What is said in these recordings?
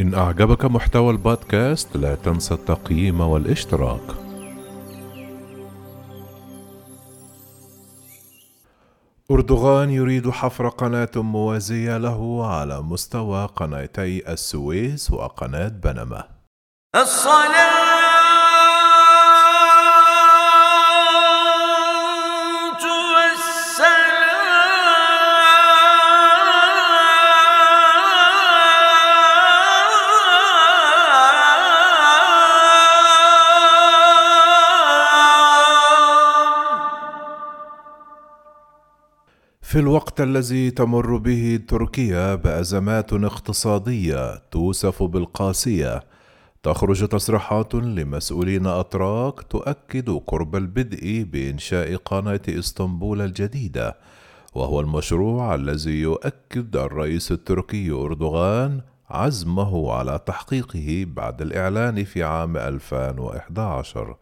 إن أعجبك محتوى البودكاست لا تنسى التقييم والاشتراك. أردوغان يريد حفر قناة موازية له على مستوى قناتي السويس وقناة بنما. الصلاة في الوقت الذي تمر به تركيا بأزمات اقتصادية توصف بالقاسية تخرج تصريحات لمسؤولين أتراك تؤكد قرب البدء بإنشاء قناة إسطنبول الجديدة وهو المشروع الذي يؤكد الرئيس التركي أردوغان عزمه على تحقيقه بعد الإعلان في عام 2011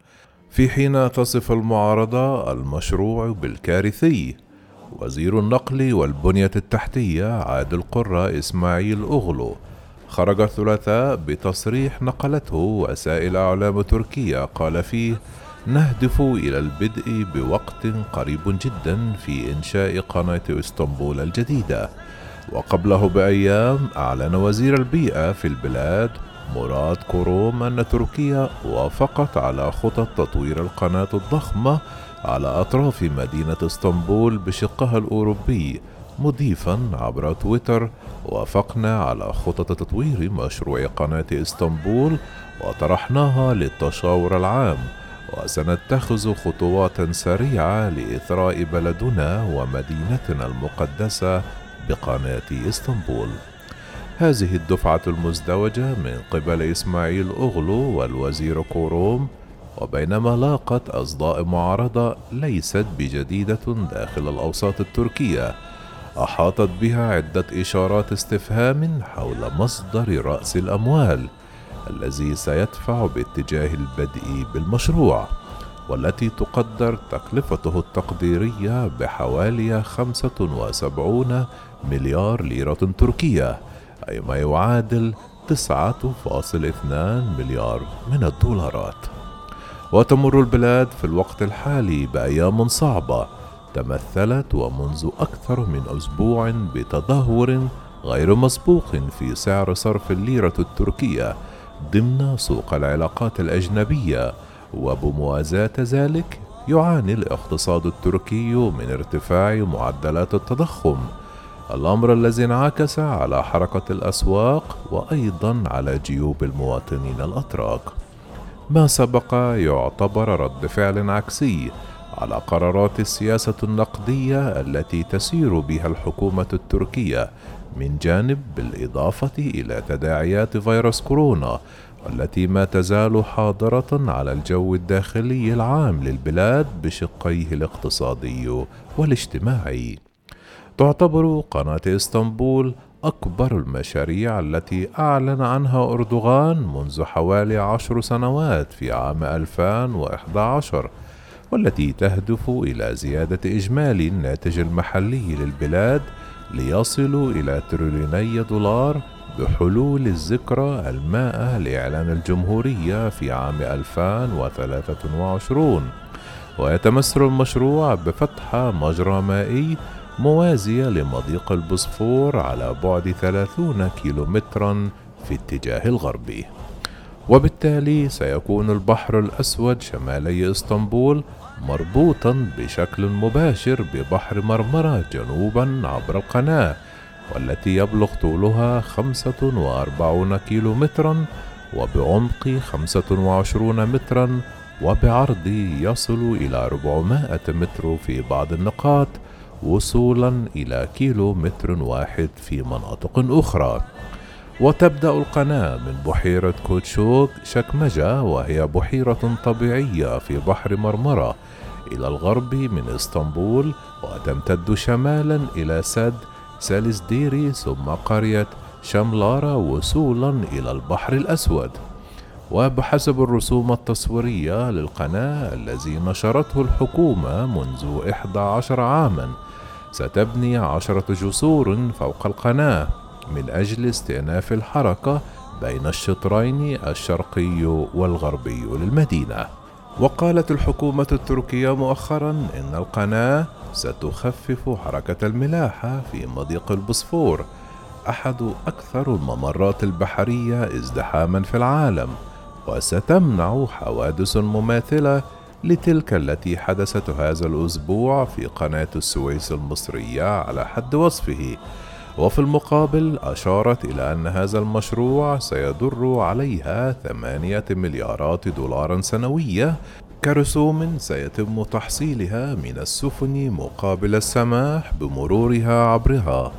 في حين تصف المعارضة المشروع بالكارثي وزير النقل والبنية التحتية عادل قرة إسماعيل أغلو خرج الثلاثاء بتصريح نقلته وسائل أعلام تركيا قال فيه نهدف إلى البدء بوقت قريب جدا في إنشاء قناة إسطنبول الجديدة وقبله بأيام أعلن وزير البيئة في البلاد مراد كوروم أن تركيا وافقت على خطط تطوير القناة الضخمة على أطراف مدينة اسطنبول بشقها الأوروبي مضيفا عبر تويتر وافقنا على خطط تطوير مشروع قناة اسطنبول وطرحناها للتشاور العام وسنتخذ خطوات سريعة لإثراء بلدنا ومدينتنا المقدسة بقناة اسطنبول. هذه الدفعة المزدوجة من قبل إسماعيل أغلو والوزير كوروم وبينما لاقت أصداء معارضة ليست بجديدة داخل الأوساط التركية أحاطت بها عدة إشارات استفهام حول مصدر رأس الأموال الذي سيدفع باتجاه البدء بالمشروع والتي تقدر تكلفته التقديرية بحوالي 75 مليار ليرة تركية أي ما يعادل 9.2 مليار من الدولارات. وتمر البلاد في الوقت الحالي بأيام صعبة تمثلت ومنذ أكثر من أسبوع بتدهور غير مسبوق في سعر صرف الليرة التركية ضمن سوق العلاقات الأجنبية وبموازاة ذلك يعاني الاقتصاد التركي من ارتفاع معدلات التضخم. الأمر الذي انعكس على حركة الأسواق وأيضا على جيوب المواطنين الأتراك. ما سبق يعتبر رد فعل عكسي على قرارات السياسة النقدية التي تسير بها الحكومة التركية من جانب بالإضافة إلى تداعيات فيروس كورونا التي ما تزال حاضرة على الجو الداخلي العام للبلاد بشقيه الاقتصادي والاجتماعي. تعتبر قناة إسطنبول أكبر المشاريع التي أعلن عنها أردوغان منذ حوالي عشر سنوات في عام 2011 والتي تهدف إلى زيادة إجمالي الناتج المحلي للبلاد ليصل إلى تريليوني دولار بحلول الذكرى المائة لإعلان الجمهورية في عام 2023 ويتمثل المشروع بفتح مجرى مائي موازية لمضيق البوسفور على بعد 30 كيلومترا في اتجاه الغربي وبالتالي سيكون البحر الأسود شمالي إسطنبول مربوطا بشكل مباشر ببحر مرمرة جنوبا عبر القناة والتي يبلغ طولها 45 كيلومترا وبعمق 25 مترا وبعرض يصل إلى 400 متر في بعض النقاط وصولا إلى كيلو متر واحد في مناطق أخرى. وتبدأ القناة من بحيرة كوتشوك شكمجة وهي بحيرة طبيعية في بحر مرمرة إلى الغرب من إسطنبول وتمتد شمالا إلى سد سالسديري ثم قرية شملارا وصولا إلى البحر الأسود. وبحسب الرسوم التصويرية للقناة الذي نشرته الحكومة منذ 11 عامًا ستبني عشرة جسور فوق القناة من أجل استئناف الحركة بين الشطرين الشرقي والغربي للمدينة. وقالت الحكومة التركية مؤخرا إن القناة ستخفف حركة الملاحة في مضيق البوسفور أحد أكثر الممرات البحرية ازدحاما في العالم وستمنع حوادث مماثلة لتلك التي حدثت هذا الأسبوع في قناة السويس المصرية على حد وصفه. وفي المقابل أشارت إلى أن هذا المشروع سيضر عليها ثمانية مليارات دولار سنوية. كرسوم سيتم تحصيلها من السفن مقابل السماح بمرورها عبرها.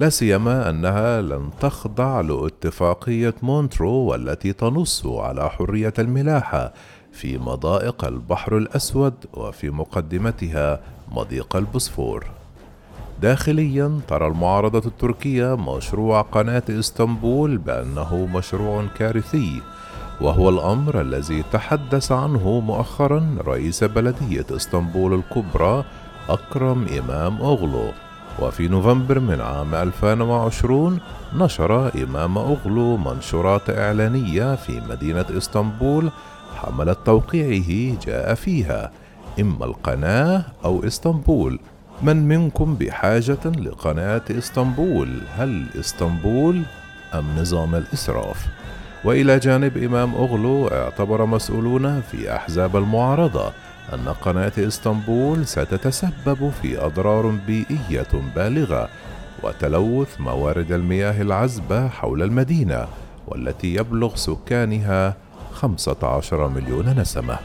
لا سيما أنها لن تخضع لاتفاقية مونترو والتي تنص على حرية الملاحة. في مضائق البحر الأسود وفي مقدمتها مضيق البوسفور. داخليا ترى المعارضة التركية مشروع قناة إسطنبول بأنه مشروع كارثي وهو الأمر الذي تحدث عنه مؤخرا رئيس بلدية إسطنبول الكبرى أكرم إمام أوغلو. وفي نوفمبر من عام 2020 نشر إمام أغلو منشورات إعلانية في مدينة إسطنبول حملة توقيعه جاء فيها. إما القناة أو إسطنبول. من منكم بحاجة لقناة إسطنبول؟ هل إسطنبول أم نظام الإسراف؟ وإلى جانب إمام أغلو اعتبر مسؤولون في أحزاب المعارضة أن قناة إسطنبول ستتسبب في أضرار بيئية بالغة وتلوث موارد المياه العذبة حول المدينة والتي يبلغ سكانها 15 مليون نسمة.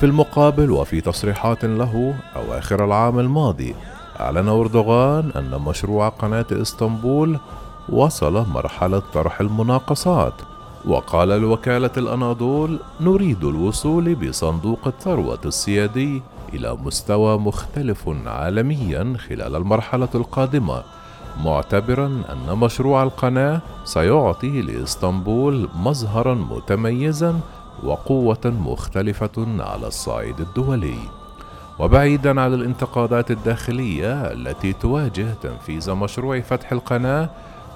في المقابل وفي تصريحات له أواخر العام الماضي أعلن أردوغان أن مشروع قناة إسطنبول وصل مرحلة طرح المناقصات وقال لوكالة الأناضول نريد الوصول بصندوق الثروة السيادي إلى مستوى مختلف عالميا خلال المرحلة القادمة معتبرا أن مشروع القناة سيعطي لإسطنبول مظهرا متميزا وقوة مختلفة على الصعيد الدولي. وبعيدا عن الانتقادات الداخلية التي تواجه تنفيذ مشروع فتح القناة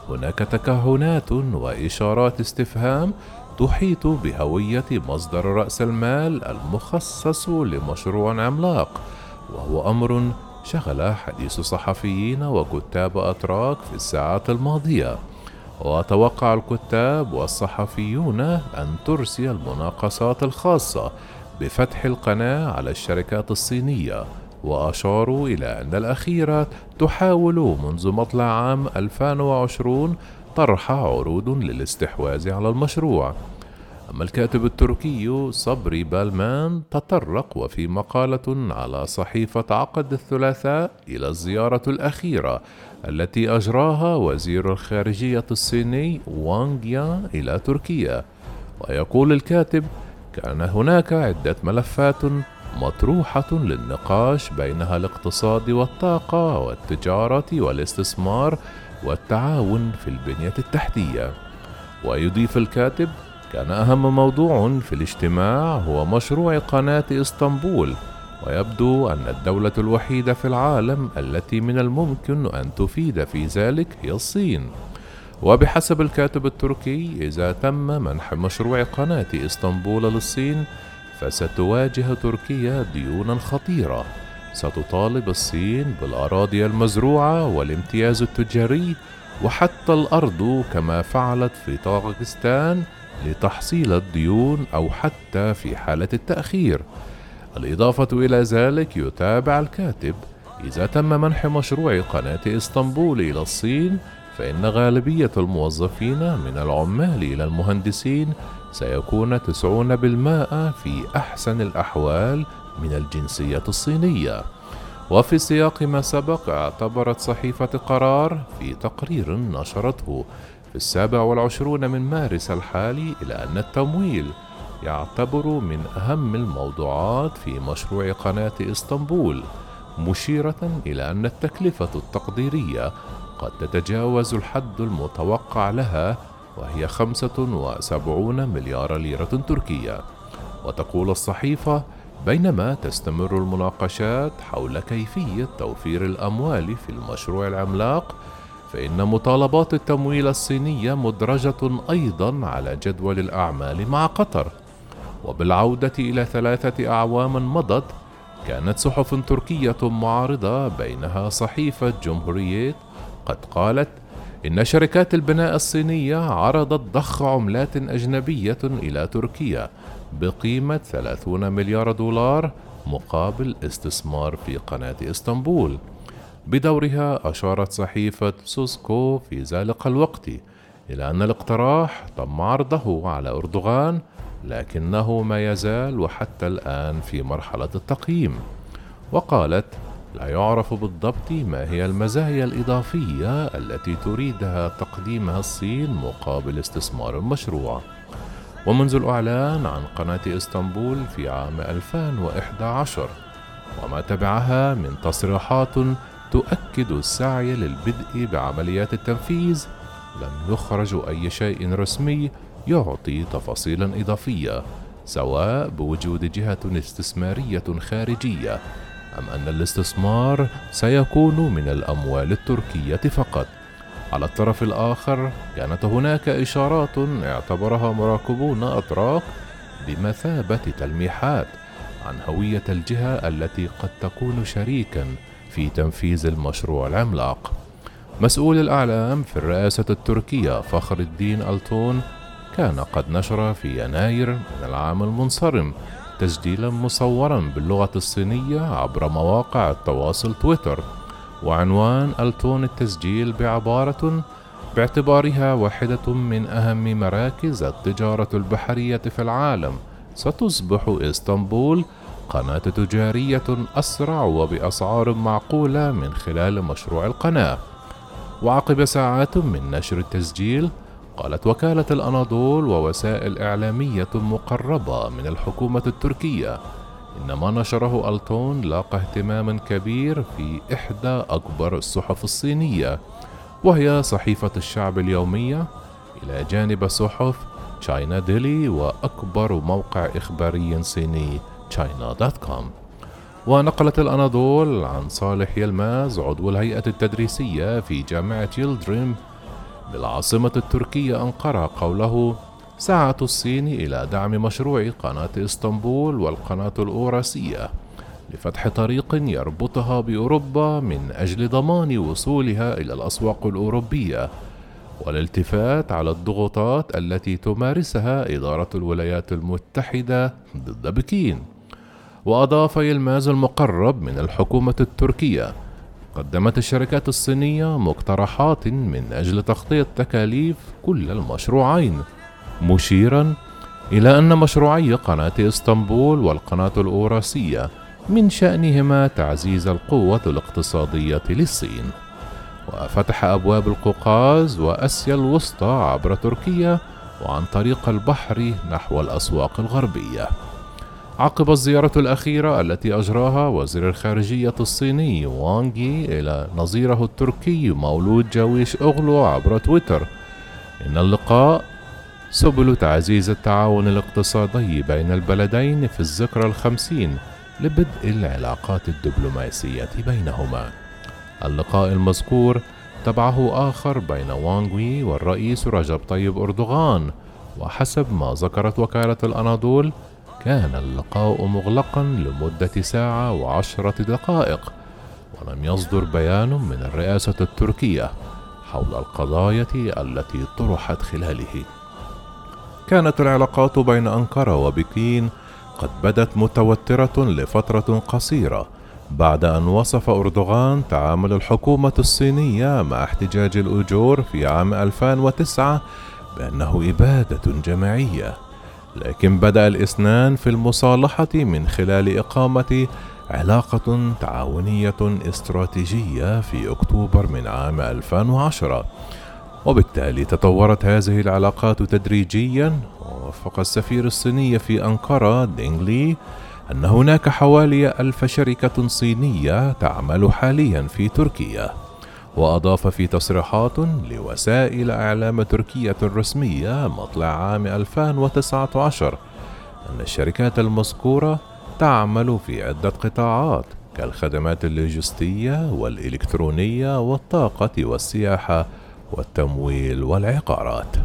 هناك تكهنات وإشارات استفهام تحيط بهوية مصدر رأس المال المخصص لمشروع عملاق وهو أمر شغل حديث صحفيين وكتاب أتراك في الساعات الماضية. وتوقع الكتاب والصحفيون أن ترسي المناقصات الخاصة بفتح القناة على الشركات الصينية. وأشاروا إلى أن الأخيرة تحاول منذ مطلع عام 2020 طرح عروض للاستحواذ على المشروع. أما الكاتب التركي صبري بالمان تطرق وفي مقالة على صحيفة عقد الثلاثاء إلى الزيارة الأخيرة التي أجراها وزير الخارجية الصيني وانغ يان إلى تركيا ويقول الكاتب كان هناك عدة ملفات مطروحة للنقاش بينها الاقتصاد والطاقة والتجارة والاستثمار والتعاون في البنية التحتية. ويضيف الكاتب: كان أهم موضوع في الاجتماع هو مشروع قناة إسطنبول، ويبدو أن الدولة الوحيدة في العالم التي من الممكن أن تفيد في ذلك هي الصين. وبحسب الكاتب التركي إذا تم منح مشروع قناة إسطنبول للصين فستواجه تركيا ديونا خطيرة ستطالب الصين بالأراضي المزروعة والامتياز التجاري وحتى الأرض كما فعلت في طاغستان لتحصيل الديون أو حتى في حالة التأخير. الإضافة إلى ذلك يتابع الكاتب إذا تم منح مشروع قناة إسطنبول إلى الصين فإن غالبية الموظفين من العمال إلى المهندسين سيكون تسعون بالماء في أحسن الأحوال من الجنسية الصينية وفي سياق ما سبق اعتبرت صحيفة قرار في تقرير نشرته في السابع والعشرون من مارس الحالي إلى أن التمويل يعتبر من أهم الموضوعات في مشروع قناة إسطنبول مشيرة إلى أن التكلفة التقديرية قد تتجاوز الحد المتوقع لها وهي خمسة وسبعون مليار ليرة تركية. وتقول الصحيفة بينما تستمر المناقشات حول كيفية توفير الأموال في المشروع العملاق فإن مطالبات التمويل الصينية مدرجة أيضا على جدول الأعمال مع قطر وبالعودة إلى ثلاثة أعوام مضت كانت صحف تركية معارضة بينها صحيفة جمهورية قد قالت إن شركات البناء الصينية عرضت ضخ عملات أجنبية إلى تركيا بقيمة 30 مليار دولار مقابل استثمار في قناة إسطنبول. بدورها أشارت صحيفة سوسكو في ذلك الوقت إلى أن الاقتراح تم عرضه على أردوغان لكنه ما يزال وحتى الآن في مرحلة التقييم. وقالت لا يعرف بالضبط ما هي المزايا الإضافية التي تريدها تقديمها الصين مقابل استثمار المشروع ومنذ الإعلان عن قناة إسطنبول في عام 2011 وما تبعها من تصريحات تؤكد السعي للبدء بعمليات التنفيذ. لم يخرج أي شيء رسمي يعطي تفاصيلا إضافية سواء بوجود جهة استثمارية خارجية أم أن الاستثمار سيكون من الأموال التركية فقط. على الطرف الآخر كانت هناك إشارات اعتبرها مراقبون أتراك بمثابة تلميحات عن هوية الجهة التي قد تكون شريكا. في تنفيذ المشروع العملاق. مسؤول الأعلام في الرئاسة التركية فخر الدين ألتون كان قد نشر في يناير من العام المنصرم تسجيلا مصورا باللغة الصينية عبر مواقع التواصل تويتر وعنوان ألتون التسجيل بعبارة باعتبارها واحدة من أهم مراكز التجارة البحرية في العالم ستصبح إسطنبول قناة تجارية أسرع وبأسعار معقولة من خلال مشروع القناة. وعقب ساعات من نشر التسجيل قالت وكالة الأناضول ووسائل إعلامية مقربة من الحكومة التركية إن ما نشره ألتون لاقى اهتماما كبير في إحدى أكبر الصحف الصينية وهي صحيفة الشعب اليومية. إلى جانب صحف تشاينا ديلي وأكبر موقع إخباري صيني. china.com ونقلت الأناضول عن صالح يلماز عضو الهيئة التدريسية في جامعة يلدريم بالعاصمة التركية أنقرة قوله سعت الصين إلى دعم مشروع قناة إسطنبول والقناة الأوراسية لفتح طريق يربطها بأوروبا من أجل ضمان وصولها إلى الأسواق الأوروبية والالتفات على الضغوطات التي تمارسها إدارة الولايات المتحدة ضد بكين. وأضاف يلماز المقرب من الحكومة التركية. قدمت الشركات الصينية مقترحات من أجل تغطية تكاليف كل المشروعين مشيرا إلى أن مشروعي قناة إسطنبول والقناة الأوراسية من شأنهما تعزيز القوة الاقتصادية للصين. وفتح أبواب القوقاز وأسيا الوسطى عبر تركيا وعن طريق البحر نحو الأسواق الغربية. عقب الزيارة الأخيرة التي أجراها وزير الخارجية الصيني وانغي إلى نظيره التركي مولود جاويش أغلو عبر تويتر. إن اللقاء سبل تعزيز التعاون الاقتصادي بين البلدين في الذكرى الخمسين لبدء العلاقات الدبلوماسية بينهما. اللقاء المذكور تبعه آخر بين وانغوي والرئيس رجب طيب أردوغان. وحسب ما ذكرت وكالة الأناضول كان اللقاء مغلقا لمدة ساعة وعشرة دقائق ولم يصدر بيان من الرئاسة التركية حول القضايا التي طرحت خلاله. كانت العلاقات بين أنقرة وبكين قد بدت متوترة لفترة قصيرة بعد أن وصف أردوغان تعامل الحكومة الصينية مع احتجاج الأجور في عام 2009 بأنه إبادة جماعية. لكن بدأ الاثنان في المصالحة من خلال إقامة علاقة تعاونية استراتيجية في أكتوبر من عام 2010 وبالتالي تطورت هذه العلاقات تدريجيا. ووفق السفير الصيني في أنقرة دينغلي أن هناك حوالي ألف شركة صينية تعمل حاليا في تركيا. وأضاف في تصريحات لوسائل إعلام تركية رسمية مطلع عام 2019 أن الشركات المذكورة تعمل في عدة قطاعات كالخدمات اللوجستية والإلكترونية والطاقة والسياحة والتمويل والعقارات.